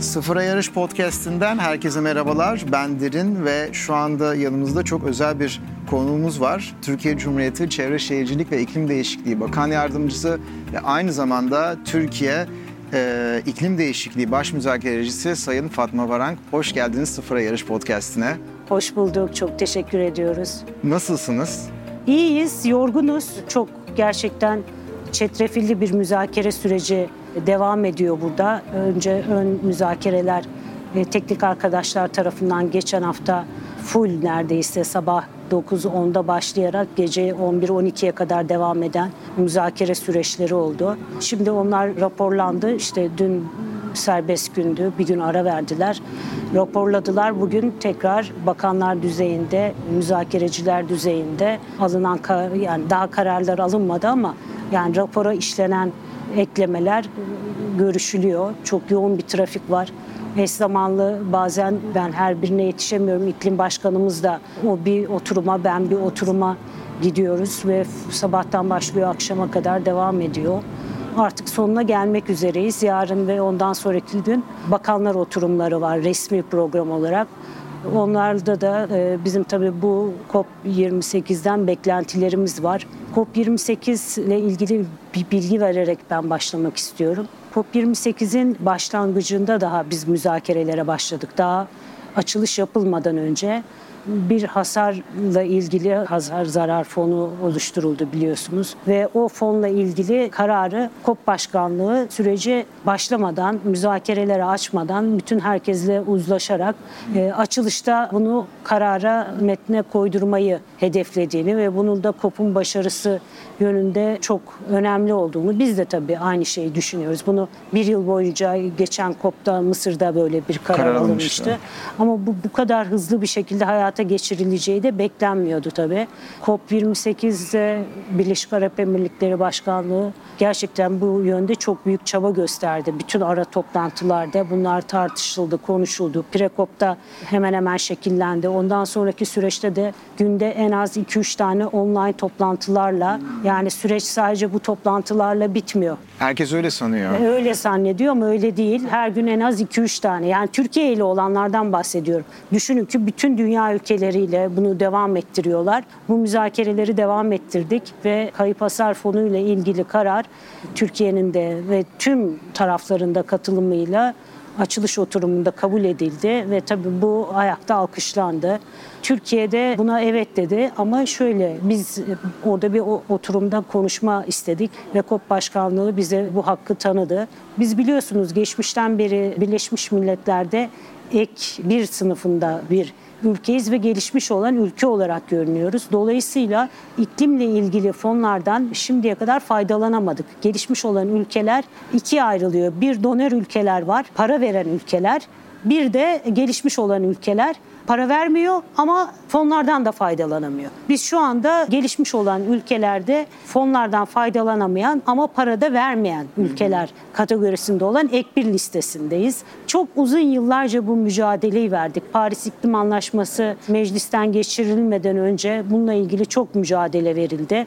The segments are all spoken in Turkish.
Sıfıra Yarış Podcast'inden herkese merhabalar. Ben Derin ve şu anda yanımızda çok özel bir konuğumuz var. Türkiye Cumhuriyeti Çevre Şehircilik ve İklim Değişikliği Bakan Yardımcısı ve aynı zamanda Türkiye e, İklim Değişikliği Baş Müzakerecisi Sayın Fatma Varank. Hoş geldiniz Sıfıra Yarış Podcast'ine. Hoş bulduk. Çok teşekkür ediyoruz. Nasılsınız? İyiyiz, yorgunuz. Çok gerçekten çetrefilli bir müzakere süreci devam ediyor burada. Önce ön müzakereler e, teknik arkadaşlar tarafından geçen hafta full neredeyse sabah 9-10'da başlayarak gece 11-12'ye kadar devam eden müzakere süreçleri oldu. Şimdi onlar raporlandı. İşte dün serbest gündü. Bir gün ara verdiler. Raporladılar. Bugün tekrar bakanlar düzeyinde, müzakereciler düzeyinde alınan yani daha kararlar alınmadı ama yani rapora işlenen eklemeler görüşülüyor. Çok yoğun bir trafik var. Eş zamanlı bazen ben her birine yetişemiyorum. İklim başkanımız da o bir oturuma ben bir oturuma gidiyoruz ve sabahtan başlıyor akşama kadar devam ediyor. Artık sonuna gelmek üzereyiz. Yarın ve ondan sonraki gün bakanlar oturumları var resmi program olarak. Onlarda da e, bizim tabii bu COP28'den beklentilerimiz var. COP28 ile ilgili bir bilgi vererek ben başlamak istiyorum. COP28'in başlangıcında daha biz müzakerelere başladık. Daha açılış yapılmadan önce bir hasarla ilgili hasar zarar fonu oluşturuldu biliyorsunuz. Ve o fonla ilgili kararı KOP başkanlığı süreci başlamadan, müzakerelere açmadan bütün herkesle uzlaşarak e, açılışta bunu karara metne koydurmayı hedeflediğini ve bunun da KOP'un başarısı yönünde çok önemli olduğunu biz de tabii aynı şeyi düşünüyoruz. Bunu bir yıl boyunca geçen KOP'ta Mısır'da böyle bir karar, karar alınmıştı. Ama bu bu kadar hızlı bir şekilde hayata geçirileceği de beklenmiyordu tabii. COP28'de Birleşik Arap Emirlikleri Başkanlığı gerçekten bu yönde çok büyük çaba gösterdi. Bütün ara toplantılarda bunlar tartışıldı, konuşuldu. Prekop'ta hemen hemen şekillendi. Ondan sonraki süreçte de günde en az 2-3 tane online toplantılarla yani süreç sadece bu toplantılarla bitmiyor. Herkes öyle sanıyor. Öyle zannediyor ama öyle değil. Her gün en az 2-3 tane. Yani Türkiye ile olanlardan bahsediyorum. Düşünün ki bütün dünya ülkeleriyle bunu devam ettiriyorlar. Bu müzakereleri devam ettirdik ve kayıp hasar fonu ile ilgili karar Türkiye'nin de ve tüm taraflarında katılımıyla açılış oturumunda kabul edildi ve tabii bu ayakta alkışlandı. Türkiye'de buna evet dedi ama şöyle biz orada bir oturumda konuşma istedik ve COP Başkanlığı bize bu hakkı tanıdı. Biz biliyorsunuz geçmişten beri Birleşmiş Milletler'de ek bir sınıfında bir ülkeyiz ve gelişmiş olan ülke olarak görünüyoruz. Dolayısıyla iklimle ilgili fonlardan şimdiye kadar faydalanamadık. Gelişmiş olan ülkeler ikiye ayrılıyor. Bir donör ülkeler var, para veren ülkeler. Bir de gelişmiş olan ülkeler para vermiyor ama fonlardan da faydalanamıyor. Biz şu anda gelişmiş olan ülkelerde fonlardan faydalanamayan ama para da vermeyen ülkeler kategorisinde olan ek bir listesindeyiz. Çok uzun yıllarca bu mücadeleyi verdik. Paris İklim Anlaşması meclisten geçirilmeden önce bununla ilgili çok mücadele verildi.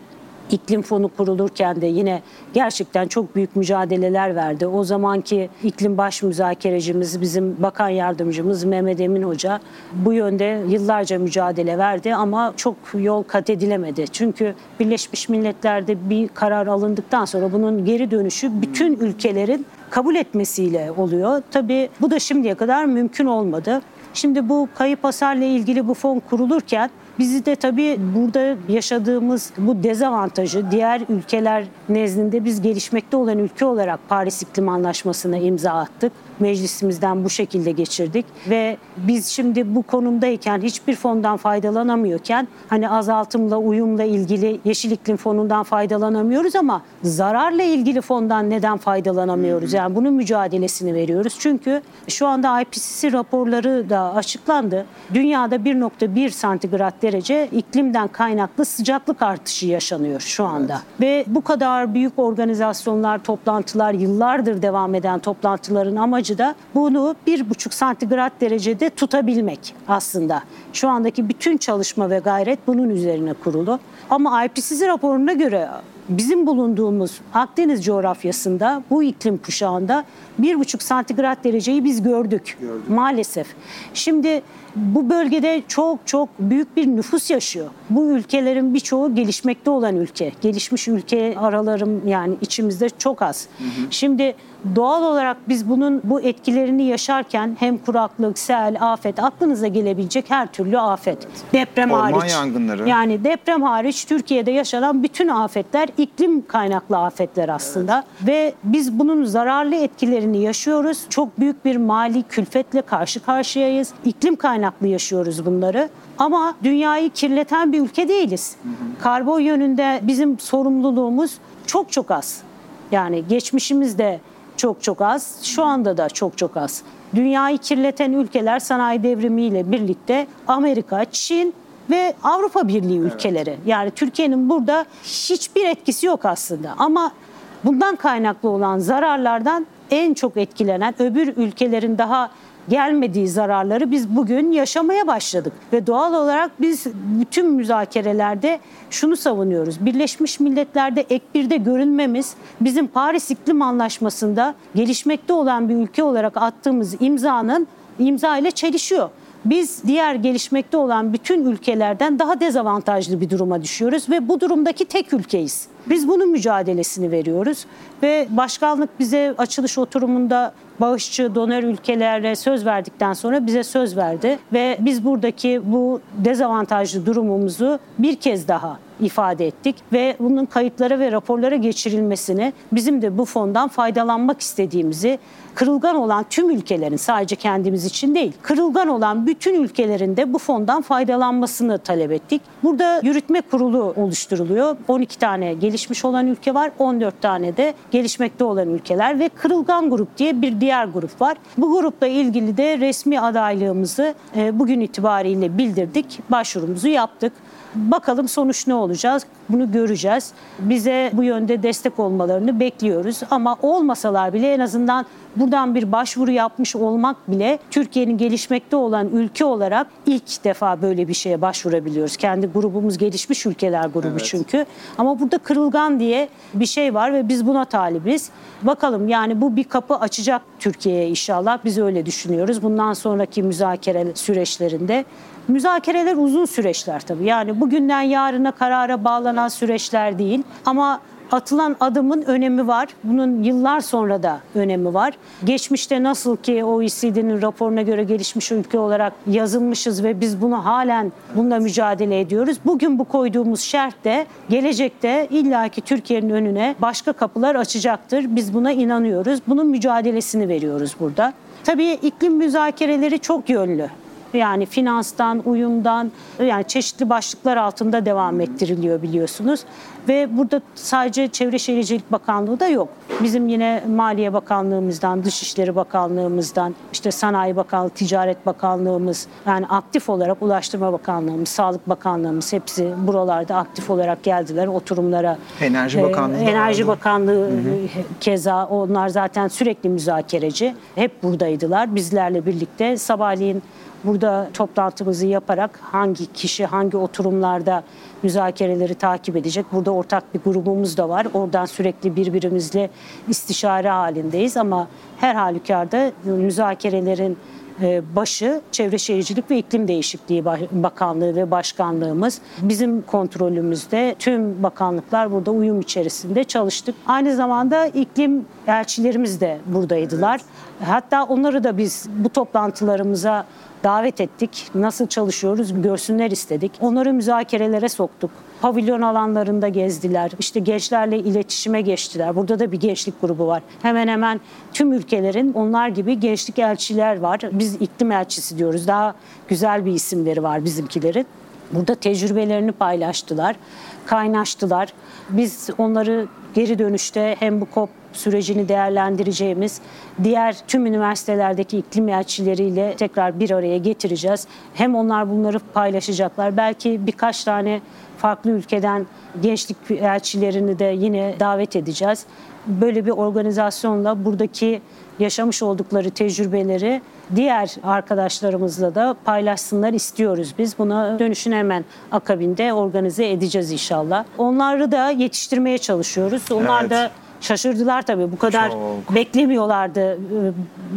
İklim Fonu kurulurken de yine gerçekten çok büyük mücadeleler verdi. O zamanki iklim baş müzakerecimiz, bizim bakan yardımcımız Mehmet Emin Hoca bu yönde yıllarca mücadele verdi ama çok yol kat edilemedi. Çünkü Birleşmiş Milletler'de bir karar alındıktan sonra bunun geri dönüşü bütün ülkelerin kabul etmesiyle oluyor. Tabii bu da şimdiye kadar mümkün olmadı. Şimdi bu kayıp hasarla ilgili bu fon kurulurken Bizi de tabii burada yaşadığımız bu dezavantajı diğer ülkeler nezdinde biz gelişmekte olan ülke olarak Paris İklim Anlaşması'na imza attık. Meclisimizden bu şekilde geçirdik. Ve biz şimdi bu konumdayken hiçbir fondan faydalanamıyorken hani azaltımla uyumla ilgili Yeşil İklim Fonu'ndan faydalanamıyoruz ama zararla ilgili fondan neden faydalanamıyoruz? Yani bunun mücadelesini veriyoruz. Çünkü şu anda IPCC raporları da açıklandı. Dünyada 1.1 santigrat derece iklimden kaynaklı sıcaklık artışı yaşanıyor şu anda. Evet. Ve bu kadar büyük organizasyonlar, toplantılar, yıllardır devam eden toplantıların amacı da bunu bir buçuk santigrat derecede tutabilmek aslında. Şu andaki bütün çalışma ve gayret bunun üzerine kurulu. Ama IPCC raporuna göre bizim bulunduğumuz Akdeniz coğrafyasında bu iklim kuşağında bir buçuk santigrat dereceyi biz gördük, Gördük. maalesef. Şimdi bu bölgede çok çok büyük bir nüfus yaşıyor. Bu ülkelerin birçoğu gelişmekte olan ülke. Gelişmiş ülke aralarım yani içimizde çok az. Şimdi doğal olarak biz bunun bu etkilerini yaşarken hem kuraklık, sel, afet aklınıza gelebilecek her türlü afet. Deprem Orman hariç. yangınları. Yani deprem hariç Türkiye'de yaşanan bütün afetler iklim kaynaklı afetler aslında ve biz bunun zararlı etkilerini yaşıyoruz. Çok büyük bir mali külfetle karşı karşıyayız. İklim kaynaklı yaşıyoruz bunları. Ama dünyayı kirleten bir ülke değiliz. Karbon yönünde bizim sorumluluğumuz çok çok az. Yani geçmişimizde çok çok az, şu anda da çok çok az. Dünyayı kirleten ülkeler sanayi devrimiyle birlikte Amerika, Çin ve Avrupa Birliği ülkeleri. Yani Türkiye'nin burada hiçbir etkisi yok aslında. Ama bundan kaynaklı olan zararlardan en çok etkilenen öbür ülkelerin daha gelmediği zararları biz bugün yaşamaya başladık. Ve doğal olarak biz bütün müzakerelerde şunu savunuyoruz. Birleşmiş Milletler'de ek birde görünmemiz bizim Paris İklim Anlaşması'nda gelişmekte olan bir ülke olarak attığımız imzanın imza ile çelişiyor. Biz diğer gelişmekte olan bütün ülkelerden daha dezavantajlı bir duruma düşüyoruz ve bu durumdaki tek ülkeyiz. Biz bunun mücadelesini veriyoruz ve başkanlık bize açılış oturumunda bağışçı donör ülkelere söz verdikten sonra bize söz verdi ve biz buradaki bu dezavantajlı durumumuzu bir kez daha ifade ettik ve bunun kayıtlara ve raporlara geçirilmesini bizim de bu fondan faydalanmak istediğimizi kırılgan olan tüm ülkelerin sadece kendimiz için değil kırılgan olan bütün ülkelerin de bu fondan faydalanmasını talep ettik. Burada yürütme kurulu oluşturuluyor. 12 tane gelişmiş olan ülke var. 14 tane de gelişmekte olan ülkeler ve kırılgan grup diye bir diğer grup var. Bu grupla ilgili de resmi adaylığımızı e, bugün itibariyle bildirdik. Başvurumuzu yaptık. Bakalım sonuç ne olacak? Bunu göreceğiz. Bize bu yönde destek olmalarını bekliyoruz. Ama olmasalar bile en azından buradan bir başvuru yapmış olmak bile Türkiye'nin gelişmekte olan ülke olarak ilk defa böyle bir şeye başvurabiliyoruz. Kendi grubumuz gelişmiş ülkeler grubu Evet. çünkü. Ama burada kırılgan diye bir şey var ve biz buna talibiz. Bakalım yani bu bir kapı açacak Türkiye'ye inşallah. Biz öyle düşünüyoruz. Bundan sonraki müzakere süreçlerinde Müzakereler uzun süreçler tabii. Yani bugünden yarına karara bağlanan süreçler değil. Ama atılan adımın önemi var. Bunun yıllar sonra da önemi var. Geçmişte nasıl ki OECD'nin raporuna göre gelişmiş ülke olarak yazılmışız ve biz bunu halen bununla mücadele ediyoruz. Bugün bu koyduğumuz şart de gelecekte illaki Türkiye'nin önüne başka kapılar açacaktır. Biz buna inanıyoruz. Bunun mücadelesini veriyoruz burada. Tabii iklim müzakereleri çok yönlü. Yani finanstan, uyumdan yani çeşitli başlıklar altında devam ettiriliyor biliyorsunuz. Ve burada sadece Çevre Şehircilik Bakanlığı da yok. Bizim yine Maliye Bakanlığımızdan, Dışişleri Bakanlığımızdan, işte Sanayi Bakanlığı, Ticaret Bakanlığımız, yani aktif olarak Ulaştırma Bakanlığımız, Sağlık Bakanlığımız hepsi buralarda aktif olarak geldiler oturumlara. Enerji Ee, Bakanlığı da Enerji. Bakanlığı keza onlar zaten sürekli müzakereci. Hep buradaydılar bizlerle birlikte. Sabahleyin burada toplantımızı yaparak hangi kişi hangi oturumlarda müzakereleri takip edecek. Burada ortak bir grubumuz da var. Oradan sürekli birbirimizle istişare halindeyiz ama her halükarda müzakerelerin e, başı Çevre Şehircilik ve İklim Değişikliği Ba- Bakanlığı ve Başkanlığımız. Bizim kontrolümüzde tüm bakanlıklar burada uyum içerisinde çalıştık. Aynı zamanda iklim elçilerimiz de buradaydılar. Hatta onları da biz bu toplantılarımıza davet ettik. Nasıl çalışıyoruz görsünler istedik. Onları müzakerelere soktuk. Pavilyon alanlarında gezdiler. İşte gençlerle iletişime geçtiler. Burada da bir gençlik grubu var. Hemen hemen tüm ülkelerin onlar gibi gençlik elçiler var. Biz iklim elçisi diyoruz. Daha güzel bir isimleri var bizimkilerin. Burada tecrübelerini paylaştılar, kaynaştılar. Biz onları geri dönüşte hem bu COP sürecini değerlendireceğimiz diğer tüm üniversitelerdeki iklim elçileriyle tekrar bir araya getireceğiz. Hem onlar bunları paylaşacaklar. Belki birkaç tane farklı ülkeden gençlik elçilerini de yine davet edeceğiz. Böyle bir organizasyonla buradaki yaşamış oldukları tecrübeleri diğer arkadaşlarımızla da paylaşsınlar istiyoruz biz. Buna dönüşün hemen akabinde organize edeceğiz inşallah. Onları da yetiştirmeye çalışıyoruz. Onlar Evet. da şaşırdılar tabii. Bu kadar Çok. beklemiyorlardı.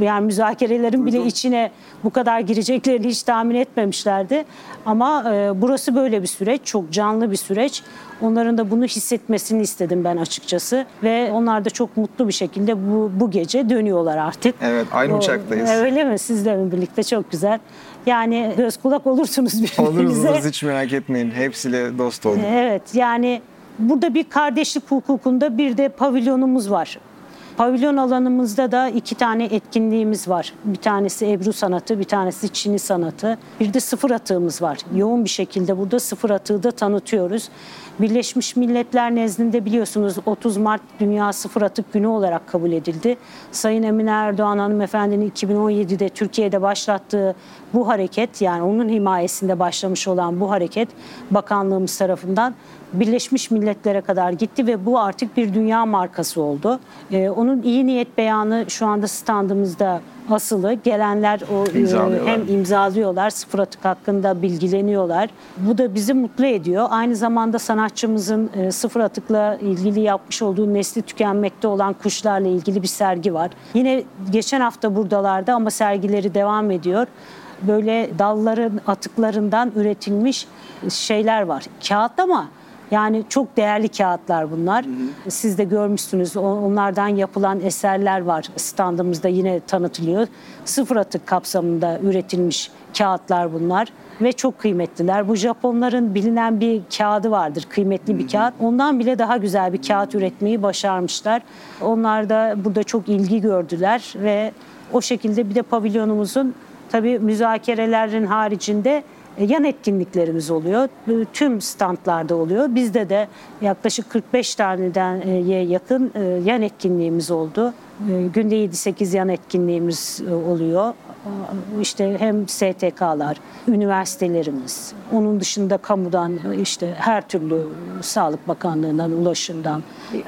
Ee, Yani müzakerelerin bile içine bu kadar gireceklerini hiç tahmin etmemişlerdi. Ama e, burası böyle bir süreç, çok canlı bir süreç. Onların da bunu hissetmesini istedim ben açıkçası ve onlar da çok mutlu bir şekilde bu bu gece dönüyorlar artık. Evet, aynı O- uçaktayız. Öyle mi? Sizle mi birlikte? Çok güzel. Yani göz kulak olursunuz birbirinize. Oluruz hiç merak etmeyin. Hepsiyle dost olduk. Evet yani burada bir kardeşlik hukukunda bir de pavilyonumuz var. Pavilyon alanımızda da iki tane etkinliğimiz var. Bir tanesi Ebru sanatı, bir tanesi Çini sanatı. Bir de sıfır atığımız var. Yoğun bir şekilde burada sıfır atığı da tanıtıyoruz. Birleşmiş Milletler nezdinde biliyorsunuz 30 Mart Dünya Sıfır Atık Günü olarak kabul edildi. Sayın Emine Erdoğan hanımefendinin 2017'de Türkiye'de başlattığı bu hareket yani onun himayesinde başlamış olan bu hareket bakanlığımız tarafından Birleşmiş Milletler'e kadar gitti ve bu artık bir dünya markası oldu. Ee, onun iyi niyet beyanı şu anda standımızda asılı. Gelenler o e, İmzalıyorlar. hem imzalıyorlar, sıfır atık hakkında bilgileniyorlar. Bu da bizi mutlu ediyor. Aynı zamanda sanatçımızın e, sıfır atıkla ilgili yapmış olduğu nesli tükenmekte olan kuşlarla ilgili bir sergi var. Yine geçen hafta buradalardı ama sergileri devam ediyor. Böyle dalların atıklarından üretilmiş şeyler var. Kağıt ama yani çok değerli kağıtlar bunlar. Siz de görmüşsünüz. Onlardan yapılan eserler var. Standımızda yine tanıtılıyor. Sıfır atık kapsamında üretilmiş kağıtlar bunlar ve çok kıymetliler. Bu Japonların bilinen bir kağıdı vardır. Kıymetli bir kağıt. Ondan bile daha güzel bir kağıt üretmeyi başarmışlar. Onlar da burada çok ilgi gördüler ve o şekilde bir de pavilyonumuzun tabii müzakerelerin haricinde yan etkinliklerimiz oluyor. E, Tüm standlarda oluyor. Bizde de yaklaşık 45 taneden e, yakın e, yan etkinliğimiz oldu. E, Günde 7-8 yan etkinliğimiz e, oluyor. İşte hem STK'lar, üniversitelerimiz, onun dışında kamudan e, işte her türlü Sağlık Bakanlığı'ndan, ulaşımdan. E,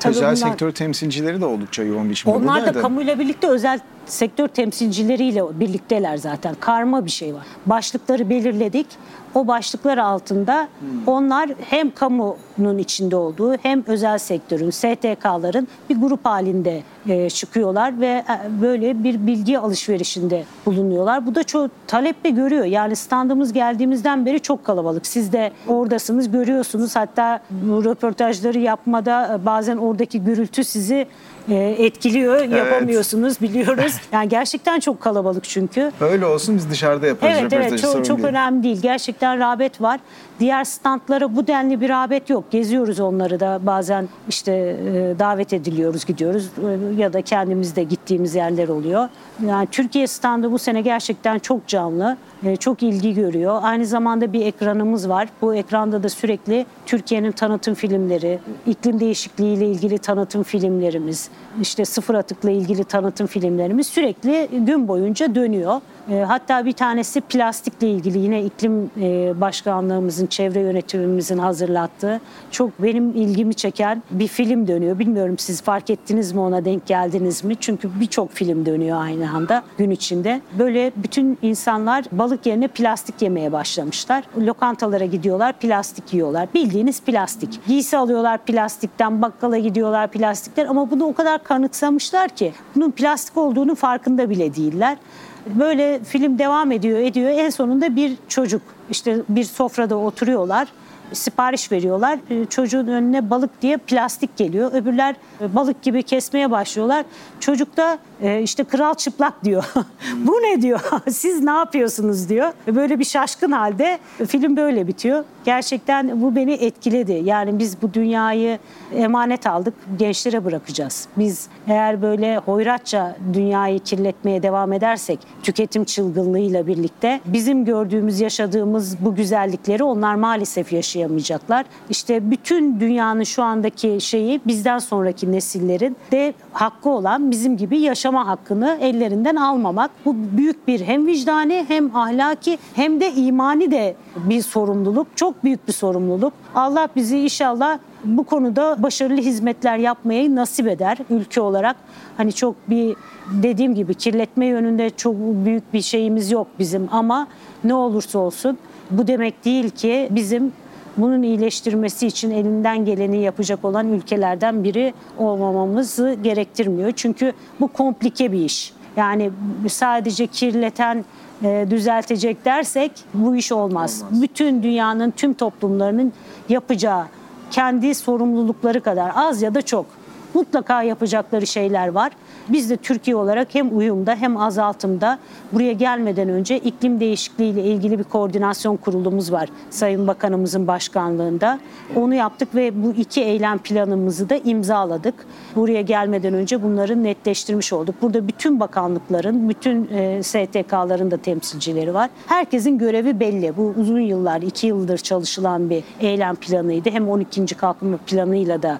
tabii Özel bunlar- sektör temsilcileri de oldukça yoğun biçimde onlar da buradaydı. kamuyla birlikte özel sektör temsilcileriyle birlikteler zaten. Karma bir şey var. Başlıkları belirledik. O başlıklar altında onlar hem kamunun içinde olduğu hem özel sektörün, STK'ların bir grup halinde e, çıkıyorlar ve e, böyle bir bilgi alışverişinde bulunuyorlar. Bu da çok taleple görüyor. Yani standımız geldiğimizden beri çok kalabalık. Siz de oradasınız, görüyorsunuz. Hatta bu röportajları yapmada e, bazen oradaki gürültü sizi e, etkiliyor. Yapamıyorsunuz biliyoruz. Yani gerçekten çok kalabalık çünkü. Öyle olsun biz dışarıda yaparız Evet evet çok, çok önemli değil. Gerçekten rağbet var. Diğer standlara bu denli bir rağbet yok. Geziyoruz onları da bazen işte e, davet ediliyoruz gidiyoruz E, ya da kendimiz de gittiğimiz yerler oluyor. Yani Türkiye standı bu sene gerçekten çok canlı. E, Çok ilgi görüyor. Aynı zamanda bir ekranımız var. Bu ekranda da sürekli Türkiye'nin tanıtım filmleri, iklim değişikliği ile ilgili tanıtım filmlerimiz, işte sıfır atıkla ilgili tanıtım filmlerimiz sürekli gün boyunca dönüyor. E, Hatta bir tanesi plastikle ilgili yine iklim e, başkanlığımızın, çevre yönetimimizin hazırlattığı çok benim ilgimi çeken bir film dönüyor. Bilmiyorum siz fark ettiniz mi ona denk geldiniz mi? Çünkü birçok film dönüyor aynı anda gün içinde. Böyle bütün insanlar balık yerine plastik yemeye başlamışlar. Lokantalara gidiyorlar, plastik yiyorlar. Bildiğiniz plastik. Giysi alıyorlar plastikten, bakkala gidiyorlar plastikler ama bunu o kadar kanıksamışlar ki bunun plastik olduğunu farkında bile değiller. Böyle film devam ediyor ediyor. En sonunda bir çocuk işte bir sofrada oturuyorlar. Sipariş veriyorlar. Ee, Çocuğun önüne balık diye plastik geliyor. Öbürler balık gibi kesmeye başlıyorlar. Çocuk da e, işte kral çıplak diyor. Bu ne diyor? Siz ne yapıyorsunuz diyor. Böyle bir şaşkın halde film böyle bitiyor. Gerçekten bu beni etkiledi. Yani biz bu dünyayı emanet aldık, gençlere bırakacağız. Biz eğer böyle hoyratça dünyayı kirletmeye devam edersek tüketim çılgınlığıyla birlikte bizim gördüğümüz, yaşadığımız bu güzellikleri onlar maalesef yaşayamayacaklar. İşte bütün dünyanın şu andaki şeyi bizden sonraki nesillerin de hakkı olan bizim gibi yaşama hakkını ellerinden almamak. Bu büyük bir hem vicdani hem ahlaki hem de imani de bir sorumluluk. Çok büyük bir sorumluluk. Allah bizi inşallah bu konuda başarılı hizmetler yapmayı nasip eder ülke olarak. Hani çok bir dediğim gibi kirletme yönünde çok büyük bir şeyimiz yok bizim ama ne olursa olsun bu demek değil ki bizim bunun iyileştirmesi için elinden geleni yapacak olan ülkelerden biri olmamamızı gerektirmiyor. Çünkü bu komplike bir iş. Yani sadece kirleten e, düzeltecek dersek bu iş olmaz. olmaz. Bütün dünyanın tüm toplumlarının yapacağı kendi sorumlulukları kadar az ya da çok mutlaka yapacakları şeyler var. Biz de Türkiye olarak hem uyumda hem azaltımda buraya gelmeden önce iklim değişikliği ile ilgili bir koordinasyon kurulumuz var Sayın Bakanımızın başkanlığında. Onu yaptık ve bu iki eylem planımızı da imzaladık. Buraya gelmeden önce bunları netleştirmiş olduk. Burada bütün bakanlıkların, bütün e, STK'ların da temsilcileri var. Herkesin görevi belli. Bu uzun yıllar, iki yıldır çalışılan bir eylem planıydı. Hem 12. kalkınma planıyla da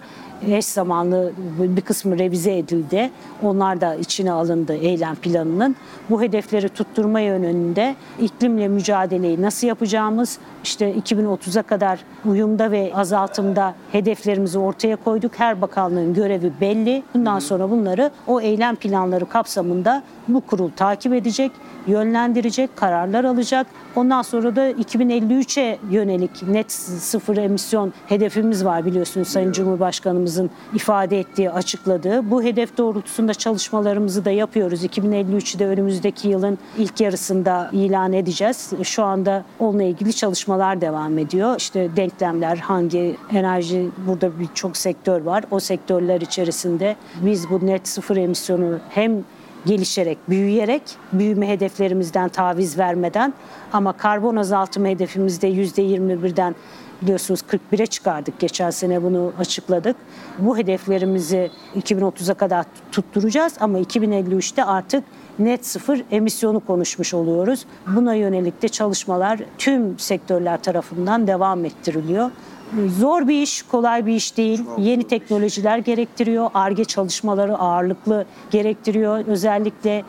eş zamanlı bir kısmı revize edildi. Onlar da içine alındı eylem planının. Bu hedefleri tutturma yönünde iklimle mücadeleyi nasıl yapacağımız, işte 2030'a kadar uyumda ve azaltımda hedeflerimizi ortaya koyduk. Her bakanlığın görevi belli. Bundan sonra bunları o eylem planları kapsamında bu kurul takip edecek, yönlendirecek, kararlar alacak. Ondan sonra da 2053'e yönelik net sıfır emisyon hedefimiz var biliyorsunuz Sayın Cumhurbaşkanımızın ifade ettiği, açıkladığı. Bu hedef doğrultusunda çalışmalarımızı da yapıyoruz. 2053'de önümüzdeki yılın ilk yarısında ilan edeceğiz. Şu anda onunla ilgili çalışmalar devam ediyor. İşte denklemler, hangi enerji, burada birçok sektör var. O sektörler içerisinde biz bu net sıfır emisyonu hem gelişerek, büyüyerek, büyüme hedeflerimizden taviz vermeden ama karbon azaltımı hedefimizde %21'den biliyorsunuz 41'e çıkardık. Geçen sene bunu açıkladık. Bu hedeflerimizi 2030'a kadar tutturacağız ama 2053'te artık net sıfır emisyonu konuşmuş oluyoruz. Buna yönelik de çalışmalar tüm sektörler tarafından devam ettiriliyor. Zor bir iş, kolay bir iş değil. Yeni teknolojiler gerektiriyor. ARGE çalışmaları ağırlıklı gerektiriyor. Özellikle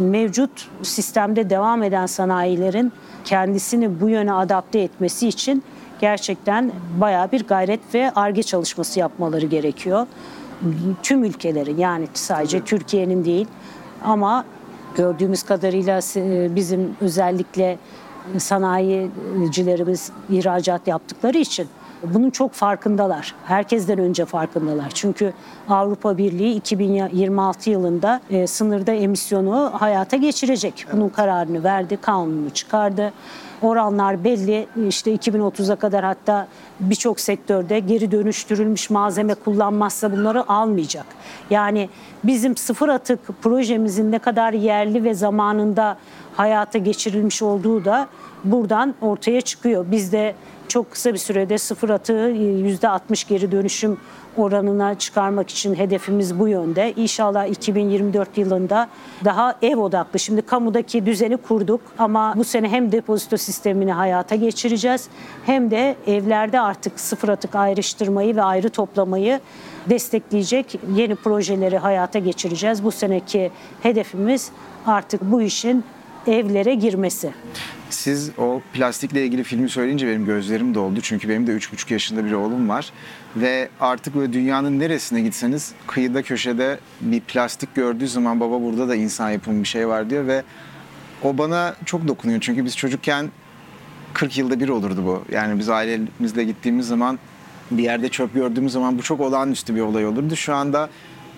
mevcut sistemde devam eden sanayilerin kendisini bu yöne adapte etmesi için gerçekten bayağı bir gayret ve ARGE çalışması yapmaları gerekiyor. Tüm ülkelerin yani sadece Türkiye'nin değil ama gördüğümüz kadarıyla bizim özellikle sanayicilerimiz ihracat yaptıkları için bunun çok farkındalar. Herkesten önce farkındalar. Çünkü Avrupa Birliği 2026 yılında e, sınırda emisyonu hayata geçirecek. Bunun kararını verdi, kanunu çıkardı. Oranlar belli. İşte 2030'a kadar hatta birçok sektörde geri dönüştürülmüş malzeme kullanmazsa bunları almayacak. Yani bizim sıfır atık projemizin ne kadar yerli ve zamanında hayata geçirilmiş olduğu da buradan ortaya çıkıyor. Biz de çok kısa bir sürede sıfır atığı %60 geri dönüşüm oranına çıkarmak için hedefimiz bu yönde. İnşallah 2024 yılında daha ev odaklı. Şimdi kamudaki düzeni kurduk ama bu sene hem depozito sistemini hayata geçireceğiz hem de evlerde artık sıfır atık ayrıştırmayı ve ayrı toplamayı destekleyecek yeni projeleri hayata geçireceğiz. Bu seneki hedefimiz artık bu işin evlere girmesi. Siz o plastikle ilgili filmi söyleyince benim gözlerim doldu. Çünkü benim de 3,5 yaşında bir oğlum var. Ve artık böyle dünyanın neresine gitseniz kıyıda köşede bir plastik gördüğü zaman baba burada da insan yapımı bir şey var diyor. Ve o bana çok dokunuyor. Çünkü biz çocukken 40 yılda bir olurdu bu. Yani biz ailemizle gittiğimiz zaman bir yerde çöp gördüğümüz zaman bu çok olağanüstü bir olay olurdu. Şu anda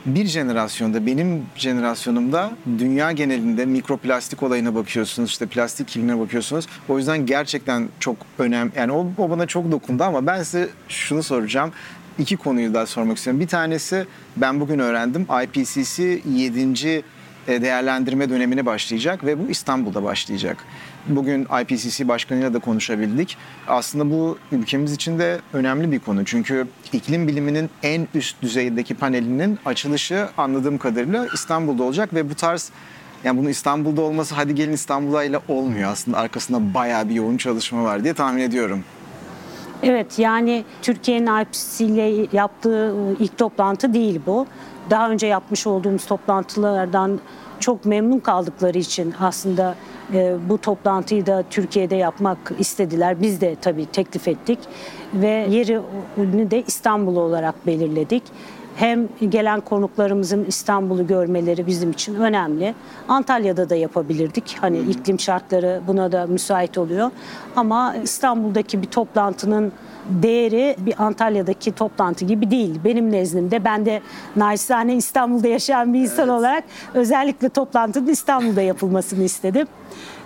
bir jenerasyonda benim jenerasyonumda dünya genelinde mikroplastik olayına bakıyorsunuz işte plastik kirliliğine bakıyorsunuz. O yüzden gerçekten çok önemli yani o, o bana çok dokundu ama ben size şunu soracağım. İki konuyu daha sormak istiyorum. Bir tanesi ben bugün öğrendim IPCC 7 e, değerlendirme dönemine başlayacak ve bu İstanbul'da başlayacak. Bugün IPCC başkanıyla da konuşabildik. Aslında bu ülkemiz için de önemli bir konu. Çünkü iklim biliminin en üst düzeydeki panelinin açılışı anladığım kadarıyla İstanbul'da olacak ve bu tarz yani bunun İstanbul'da olması hadi gelin İstanbul'a ile olmuyor aslında. Arkasında bayağı bir yoğun çalışma var diye tahmin ediyorum. Evet yani Türkiye'nin IPCC ile yaptığı ıı, ilk toplantı değil bu. Daha önce yapmış olduğumuz toplantılardan çok memnun kaldıkları için aslında e, bu toplantıyı da Türkiye'de yapmak istediler. Biz de tabii teklif ettik ve yerini de İstanbul olarak belirledik. Hem gelen konuklarımızın İstanbul'u görmeleri bizim için önemli. Antalya'da da yapabilirdik. Hani iklim şartları buna da müsait oluyor. Ama İstanbul'daki bir toplantının değeri bir Antalya'daki toplantı gibi değil. Benim nezdimde ben de naçizane İstanbul'da yaşayan bir insan evet. olarak özellikle toplantının İstanbul'da yapılmasını istedim.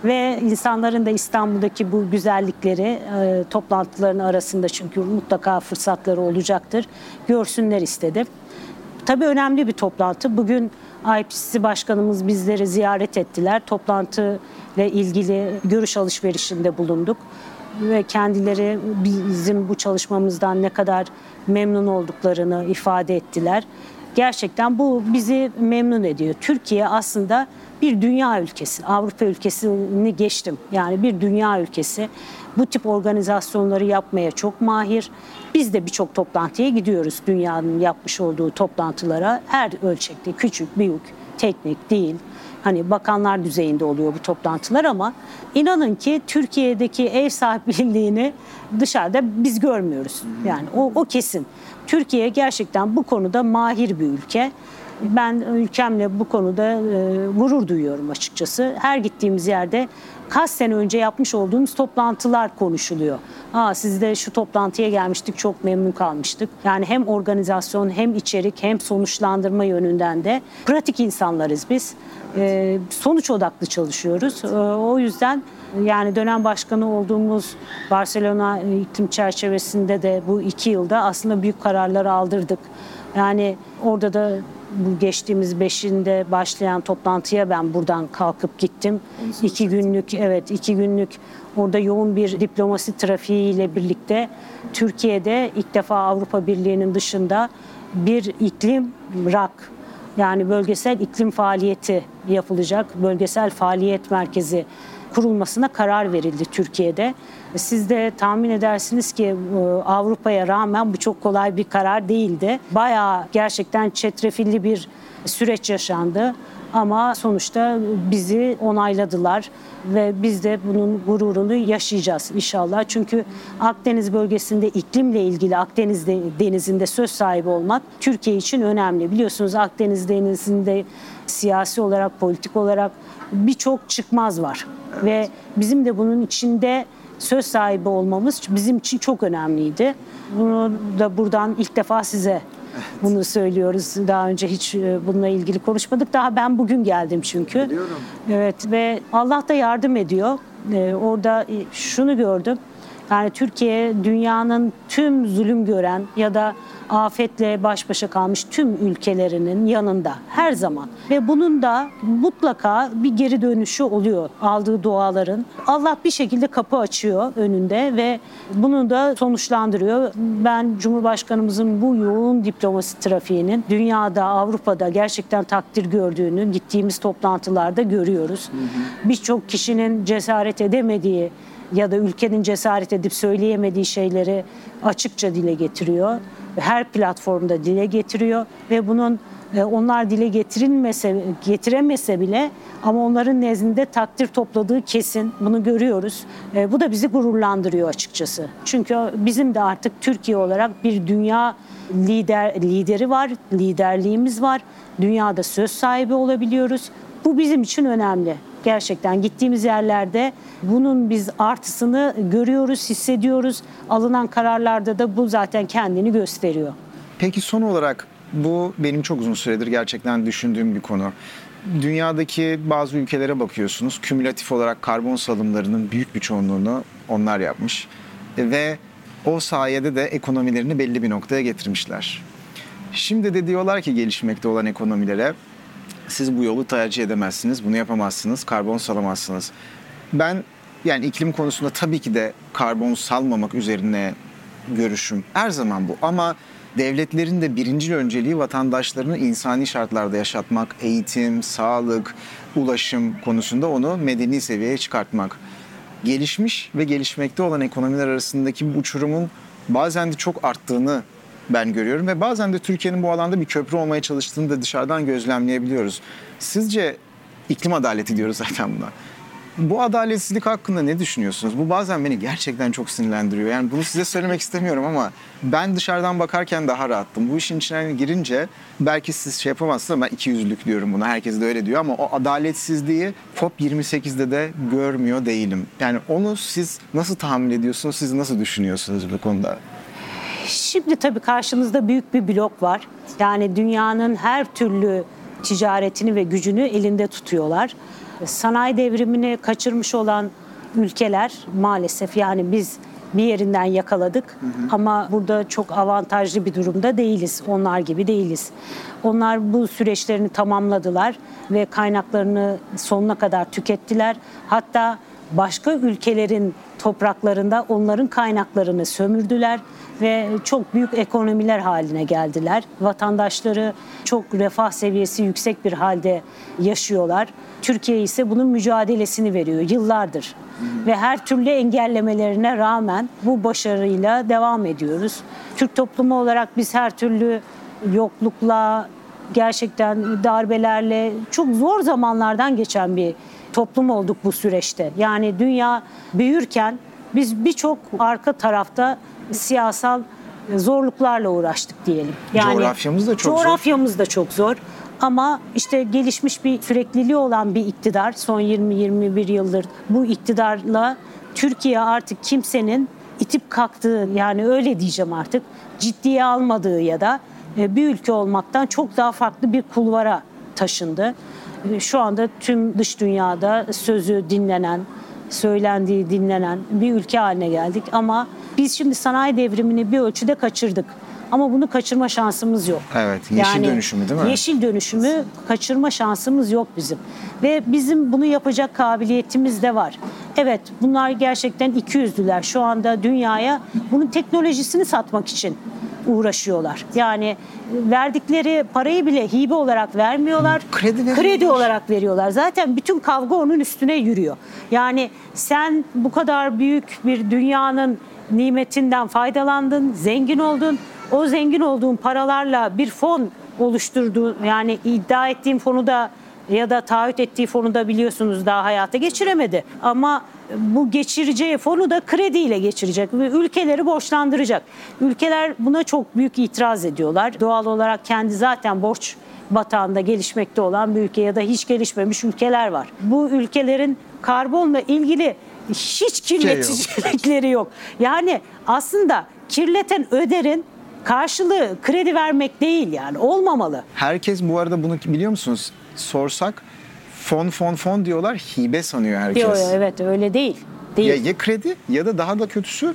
Ve insanların da İstanbul'daki bu güzellikleri e, toplantıların arasında çünkü mutlaka fırsatları olacaktır. Görsünler istedim. Tabii önemli bir toplantı. Bugün IPCC Başkanımız bizleri ziyaret ettiler. Toplantı ile ilgili görüş alışverişinde bulunduk ve kendileri bizim bu çalışmamızdan ne kadar memnun olduklarını ifade ettiler. Gerçekten bu bizi memnun ediyor. Türkiye aslında bir dünya ülkesi, Avrupa ülkesini geçtim. Yani bir dünya ülkesi. Bu tip organizasyonları yapmaya çok mahir. Biz de birçok toplantıya gidiyoruz dünyanın yapmış olduğu toplantılara. Her ölçekte küçük, büyük, teknik değil. Hani bakanlar düzeyinde oluyor bu toplantılar ama inanın ki Türkiye'deki ev sahipliğini dışarıda biz görmüyoruz. Yani o, o kesin. Türkiye gerçekten bu konuda mahir bir ülke. Ben ülkemle bu konuda e, gurur duyuyorum açıkçası. Her gittiğimiz yerde kaç sene önce yapmış olduğumuz toplantılar konuşuluyor. Aa siz de şu toplantıya gelmiştik çok memnun kalmıştık. Yani hem organizasyon hem içerik hem sonuçlandırma yönünden de pratik insanlarız biz. Ee, sonuç odaklı çalışıyoruz. Ee, o yüzden yani dönem başkanı olduğumuz Barcelona iklim çerçevesinde de bu iki yılda aslında büyük kararlar aldırdık. Yani orada da bu geçtiğimiz beşinde başlayan toplantıya ben buradan kalkıp gittim. İki günlük evet iki günlük orada yoğun bir diplomasi trafiğiyle birlikte Türkiye'de ilk defa Avrupa Birliği'nin dışında bir iklim rak yani bölgesel iklim faaliyeti yapılacak. Bölgesel faaliyet merkezi kurulmasına karar verildi Türkiye'de. Siz de tahmin edersiniz ki e, Avrupa'ya rağmen bu çok kolay bir karar değildi. Bayağı gerçekten çetrefilli bir süreç yaşandı. Ama sonuçta bizi onayladılar ve biz de bunun gururunu yaşayacağız inşallah. Çünkü Akdeniz bölgesinde iklimle ilgili Akdeniz denizinde söz sahibi olmak Türkiye için önemli. Biliyorsunuz Akdeniz denizinde siyasi olarak, politik olarak birçok çıkmaz var. Evet. Ve bizim de bunun içinde söz sahibi olmamız bizim için çok önemliydi. Bunu da buradan ilk defa size bunu söylüyoruz. Daha önce hiç e, bununla ilgili konuşmadık. Daha ben bugün geldim çünkü. Biliyorum. Evet ve Allah da yardım ediyor. Ee, orada e, şunu gördüm. Yani Türkiye dünyanın tüm zulüm gören ya da afetle baş başa kalmış tüm ülkelerinin yanında her zaman. Ve bunun da mutlaka bir geri dönüşü oluyor aldığı duaların. Allah bir şekilde kapı açıyor önünde ve bunu da sonuçlandırıyor. Ben Cumhurbaşkanımızın bu yoğun diplomasi trafiğinin dünyada, Avrupa'da gerçekten takdir gördüğünü gittiğimiz toplantılarda görüyoruz. Birçok kişinin cesaret edemediği ya da ülkenin cesaret edip söyleyemediği şeyleri açıkça dile getiriyor. Her platformda dile getiriyor ve bunun e, onlar dile getirilmese getiremese bile ama onların nezdinde takdir topladığı kesin. Bunu görüyoruz. E, bu da bizi gururlandırıyor açıkçası. Çünkü bizim de artık Türkiye olarak bir dünya lider lideri var, liderliğimiz var. Dünyada söz sahibi olabiliyoruz. Bu bizim için önemli gerçekten gittiğimiz yerlerde bunun biz artısını görüyoruz, hissediyoruz. Alınan kararlarda da bu zaten kendini gösteriyor. Peki son olarak bu benim çok uzun süredir gerçekten düşündüğüm bir konu. Dünyadaki bazı ülkelere bakıyorsunuz. Kümülatif olarak karbon salımlarının büyük bir çoğunluğunu onlar yapmış. Ve o sayede de ekonomilerini belli bir noktaya getirmişler. Şimdi de diyorlar ki gelişmekte olan ekonomilere siz bu yolu tercih edemezsiniz, bunu yapamazsınız, karbon salamazsınız. Ben yani iklim konusunda tabii ki de karbon salmamak üzerine görüşüm her zaman bu ama devletlerin de birinci önceliği vatandaşlarını insani şartlarda yaşatmak, eğitim, sağlık, ulaşım konusunda onu medeni seviyeye çıkartmak. Gelişmiş ve gelişmekte olan ekonomiler arasındaki bu uçurumun bazen de çok arttığını ben görüyorum ve bazen de Türkiye'nin bu alanda bir köprü olmaya çalıştığını da dışarıdan gözlemleyebiliyoruz. Sizce iklim adaleti diyoruz zaten buna. Bu adaletsizlik hakkında ne düşünüyorsunuz? Bu bazen beni gerçekten çok sinirlendiriyor. Yani bunu size söylemek istemiyorum ama ben dışarıdan bakarken daha rahattım. Bu işin içine girince belki siz şey yapamazsınız ama ben iki yüzlük diyorum buna. Herkes de öyle diyor ama o adaletsizliği COP28'de de görmüyor değilim. Yani onu siz nasıl tahammül ediyorsunuz? Siz nasıl düşünüyorsunuz bu konuda? Şimdi tabii karşımızda büyük bir blok var. Yani dünyanın her türlü ticaretini ve gücünü elinde tutuyorlar. Sanayi devrimini kaçırmış olan ülkeler maalesef yani biz bir yerinden yakaladık hı hı. ama burada çok avantajlı bir durumda değiliz. Onlar gibi değiliz. Onlar bu süreçlerini tamamladılar ve kaynaklarını sonuna kadar tükettiler. Hatta başka ülkelerin topraklarında onların kaynaklarını sömürdüler ve çok büyük ekonomiler haline geldiler. Vatandaşları çok refah seviyesi yüksek bir halde yaşıyorlar. Türkiye ise bunun mücadelesini veriyor yıllardır. Ve her türlü engellemelerine rağmen bu başarıyla devam ediyoruz. Türk toplumu olarak biz her türlü yoklukla, gerçekten darbelerle çok zor zamanlardan geçen bir toplum olduk bu süreçte. Yani dünya büyürken biz birçok arka tarafta siyasal zorluklarla uğraştık diyelim. Yani coğrafyamız da çok coğrafyamız zor. da çok zor. Ama işte gelişmiş bir sürekliliği olan bir iktidar son 20-21 yıldır bu iktidarla Türkiye artık kimsenin itip kalktığı yani öyle diyeceğim artık ciddiye almadığı ya da e, bir ülke olmaktan çok daha farklı bir kulvara taşındı. E, şu anda tüm dış dünyada sözü dinlenen, söylendiği dinlenen bir ülke haline geldik ama biz şimdi sanayi devrimini bir ölçüde kaçırdık. Ama bunu kaçırma şansımız yok. Evet, yeşil yani, dönüşümü değil mi? Yeşil dönüşümü kaçırma şansımız yok bizim. Ve bizim bunu yapacak kabiliyetimiz de var. Evet, bunlar gerçekten iki yüzlüler. Şu anda dünyaya bunun teknolojisini satmak için uğraşıyorlar. Yani verdikleri parayı bile hibe olarak vermiyorlar. Kredi, kredi olarak veriyorlar. Zaten bütün kavga onun üstüne yürüyor. Yani sen bu kadar büyük bir dünyanın nimetinden faydalandın, zengin oldun. O zengin olduğun paralarla bir fon oluşturduğun yani iddia ettiğin fonu da ya da taahhüt ettiği fonu da biliyorsunuz daha hayata geçiremedi. Ama bu geçireceği fonu da krediyle geçirecek ve ülkeleri borçlandıracak. Ülkeler buna çok büyük itiraz ediyorlar. Doğal olarak kendi zaten borç batağında gelişmekte olan bir ülke ya da hiç gelişmemiş ülkeler var. Bu ülkelerin karbonla ilgili hiç kirleticilikleri yok. Yani aslında kirleten öderin karşılığı kredi vermek değil yani olmamalı. Herkes bu arada bunu biliyor musunuz? Sorsak fon fon fon diyorlar hibe sanıyor herkes. Diyor evet öyle değil. değil. Ya, ya kredi ya da daha da kötüsü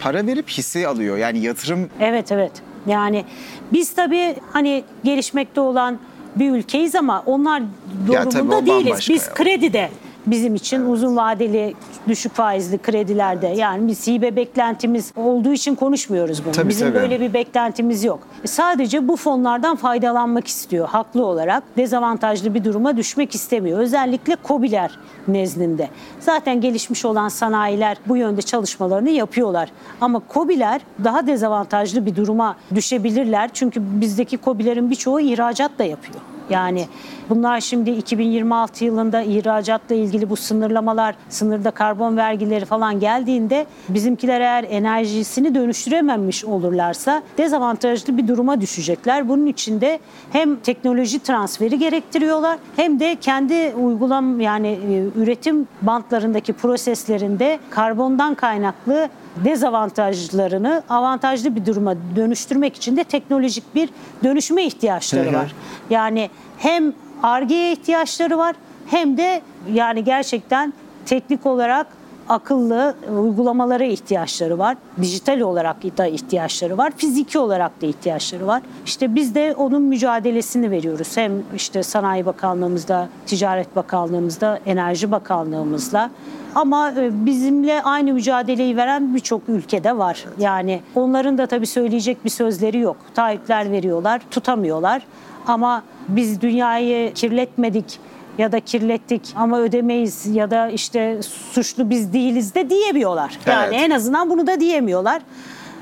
para verip hisse alıyor. Yani yatırım. Evet evet. Yani biz tabii hani gelişmekte olan bir ülkeyiz ama onlar durumunda değiliz. Biz ya. kredide bizim için evet. uzun vadeli düşük faizli kredilerde yani biz hibe beklentimiz olduğu için konuşmuyoruz bunu. Tabii, bizim tabii. böyle bir beklentimiz yok. E, sadece bu fonlardan faydalanmak istiyor haklı olarak. Dezavantajlı bir duruma düşmek istemiyor. Özellikle COBİ'ler nezdinde. Zaten gelişmiş olan sanayiler bu yönde çalışmalarını yapıyorlar. Ama COBİ'ler daha dezavantajlı bir duruma düşebilirler. Çünkü bizdeki COBİ'lerin birçoğu ihracat da yapıyor. Yani bunlar şimdi 2026 yılında ihracatla ilgili bu sınırlamalar, sınırda karbon vergileri falan geldiğinde bizimkiler eğer enerjisini dönüştürememiş olurlarsa dezavantajlı bir duruma düşecekler. Bunun için de hem teknoloji transferi gerektiriyorlar hem de kendi uygulam yani e, üretim bantlarındaki proseslerinde karbondan kaynaklı dezavantajlarını avantajlı bir duruma dönüştürmek için de teknolojik bir dönüşüme ihtiyaçları var. Yani hem Arge'ye ihtiyaçları var hem de yani gerçekten teknik olarak akıllı uygulamalara ihtiyaçları var. Dijital olarak da ihtiyaçları var. Fiziki olarak da ihtiyaçları var. İşte biz de onun mücadelesini veriyoruz. Hem işte Sanayi Bakanlığımızda, Ticaret Bakanlığımızda, Enerji Bakanlığımızla. Ama e, bizimle aynı mücadeleyi veren birçok ülkede var. Yani onların da tabii söyleyecek bir sözleri yok. Taahhütler veriyorlar, tutamıyorlar. Ama biz dünyayı kirletmedik ya da kirlettik ama ödemeyiz ya da işte suçlu biz değiliz de diyemiyorlar. Yani Evet. en azından bunu da diyemiyorlar.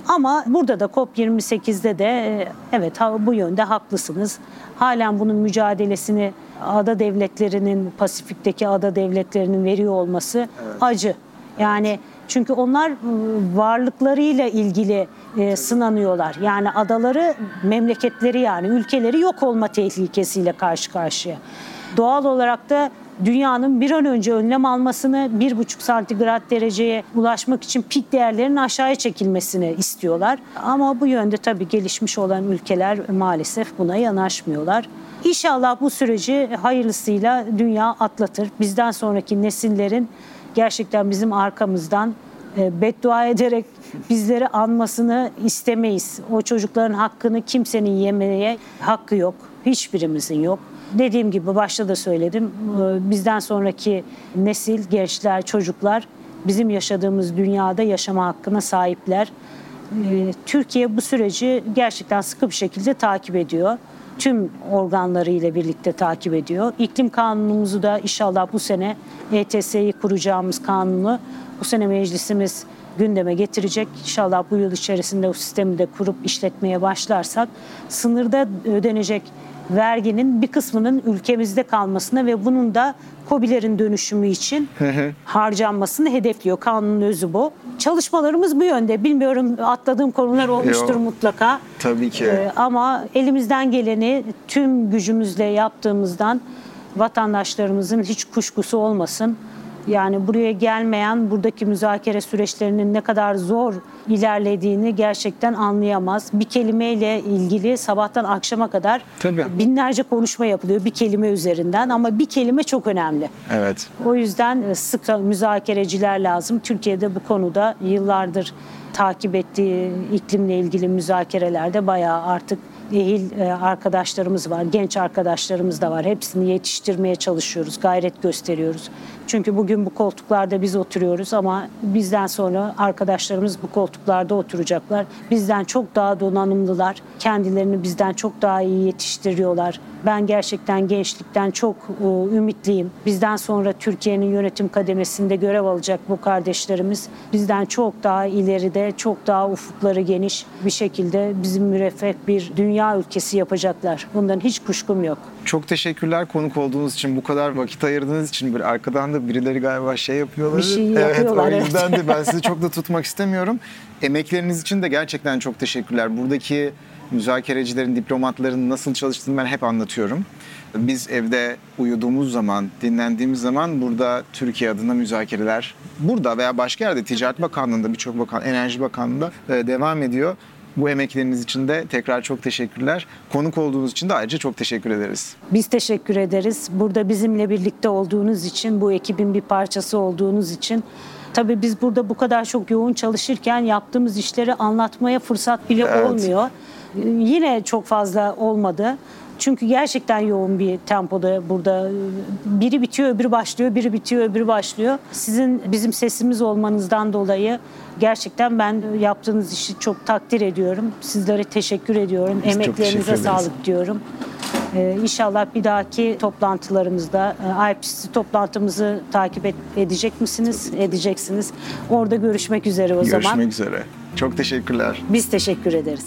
Ama burada da COP28'de de evet bu yönde haklısınız. Halen bunun mücadelesini ada devletlerinin, Pasifik'teki ada devletlerinin veriyor olması acı. Yani çünkü onlar e, varlıklarıyla ilgili e, sınanıyorlar. Yani adaları, memleketleri yani ülkeleri yok olma tehlikesiyle karşı karşıya. Doğal olarak da dünyanın bir an önce önlem almasını, bir buçuk santigrat dereceye ulaşmak için pik değerlerin aşağıya çekilmesini istiyorlar. Ama bu yönde tabii gelişmiş olan ülkeler maalesef buna yanaşmıyorlar. İnşallah bu süreci hayırlısıyla dünya atlatır. Bizden sonraki nesillerin gerçekten bizim arkamızdan beddua ederek bizleri anmasını istemeyiz. O çocukların hakkını kimsenin yemeye hakkı yok. Hiçbirimizin yok. Dediğim gibi başta da söyledim. e, Bizden sonraki nesil, gençler, çocuklar bizim yaşadığımız dünyada yaşama hakkına sahipler. E, Türkiye bu süreci gerçekten sıkı bir şekilde takip ediyor. Tüm organlarıyla birlikte takip ediyor. İklim kanunumuzu da inşallah bu sene ETS'yi kuracağımız kanunu bu sene meclisimiz gündeme getirecek. İnşallah bu yıl içerisinde o sistemi de kurup işletmeye başlarsak sınırda ödenecek verginin bir kısmının ülkemizde kalmasına ve bunun da KOBİ'lerin dönüşümü için harcanmasını hedefliyor. Kanunun özü bu. Çalışmalarımız bu yönde. Bilmiyorum atladığım konular olmuştur Yok. mutlaka. Tabii ki. Ee, ama elimizden geleni tüm gücümüzle yaptığımızdan vatandaşlarımızın hiç kuşkusu olmasın. Yani buraya gelmeyen buradaki müzakere süreçlerinin ne kadar zor ilerlediğini gerçekten anlayamaz. Bir kelimeyle ilgili sabahtan akşama kadar Tabii. binlerce konuşma yapılıyor bir kelime üzerinden ama bir kelime çok önemli. Evet. O yüzden e, sık müzakereciler lazım. Türkiye'de bu konuda yıllardır takip ettiği iklimle ilgili müzakerelerde bayağı artık ehil e, arkadaşlarımız var, genç arkadaşlarımız da var. Hepsini yetiştirmeye çalışıyoruz, gayret gösteriyoruz. Çünkü bugün bu koltuklarda biz oturuyoruz ama bizden sonra arkadaşlarımız bu koltuklarda oturacaklar. Bizden çok daha donanımlılar. Kendilerini bizden çok daha iyi yetiştiriyorlar. Ben gerçekten gençlikten çok e, ümitliyim. Bizden sonra Türkiye'nin yönetim kademesinde görev alacak bu kardeşlerimiz bizden çok daha ileride, çok daha ufukları geniş bir şekilde bizim müreffeh bir dünya ülkesi yapacaklar. Bundan hiç kuşkum yok. Çok teşekkürler konuk olduğunuz için, bu kadar vakit ayırdığınız için. Bir arkadan da birileri galiba şey yapıyorlar. Bir şey evet, yapıyorlar, o evet. yüzden de ben sizi çok da tutmak istemiyorum. Emekleriniz için de gerçekten çok teşekkürler. Buradaki müzakerecilerin, diplomatların nasıl çalıştığını ben hep anlatıyorum. Biz evde uyuduğumuz zaman, dinlendiğimiz zaman burada Türkiye adına müzakereler burada veya başka yerde Ticaret Bakanlığı'nda, birçok bakan, Enerji Bakanlığı'nda e, devam ediyor. Bu emekleriniz için de tekrar çok teşekkürler. Konuk olduğunuz için de ayrıca çok teşekkür ederiz. Biz teşekkür ederiz. Burada bizimle birlikte olduğunuz için, bu ekibin bir parçası olduğunuz için. Tabii biz burada bu kadar çok yoğun çalışırken yaptığımız işleri anlatmaya fırsat bile Evet. olmuyor. Yine çok fazla olmadı. Çünkü gerçekten yoğun bir tempoda burada. Biri bitiyor, öbürü başlıyor, biri bitiyor, öbürü başlıyor. Sizin bizim sesimiz olmanızdan dolayı gerçekten ben yaptığınız işi çok takdir ediyorum. Sizlere teşekkür ediyorum. Biz Emeklerinize sağlık diyorum. Ee, inşallah bir dahaki toplantılarımızda e, IPCC toplantımızı takip et- edecek misiniz? Edeceksiniz. Orada görüşmek üzere o Görüşmek zaman. üzere. Çok teşekkürler. Biz teşekkür ederiz.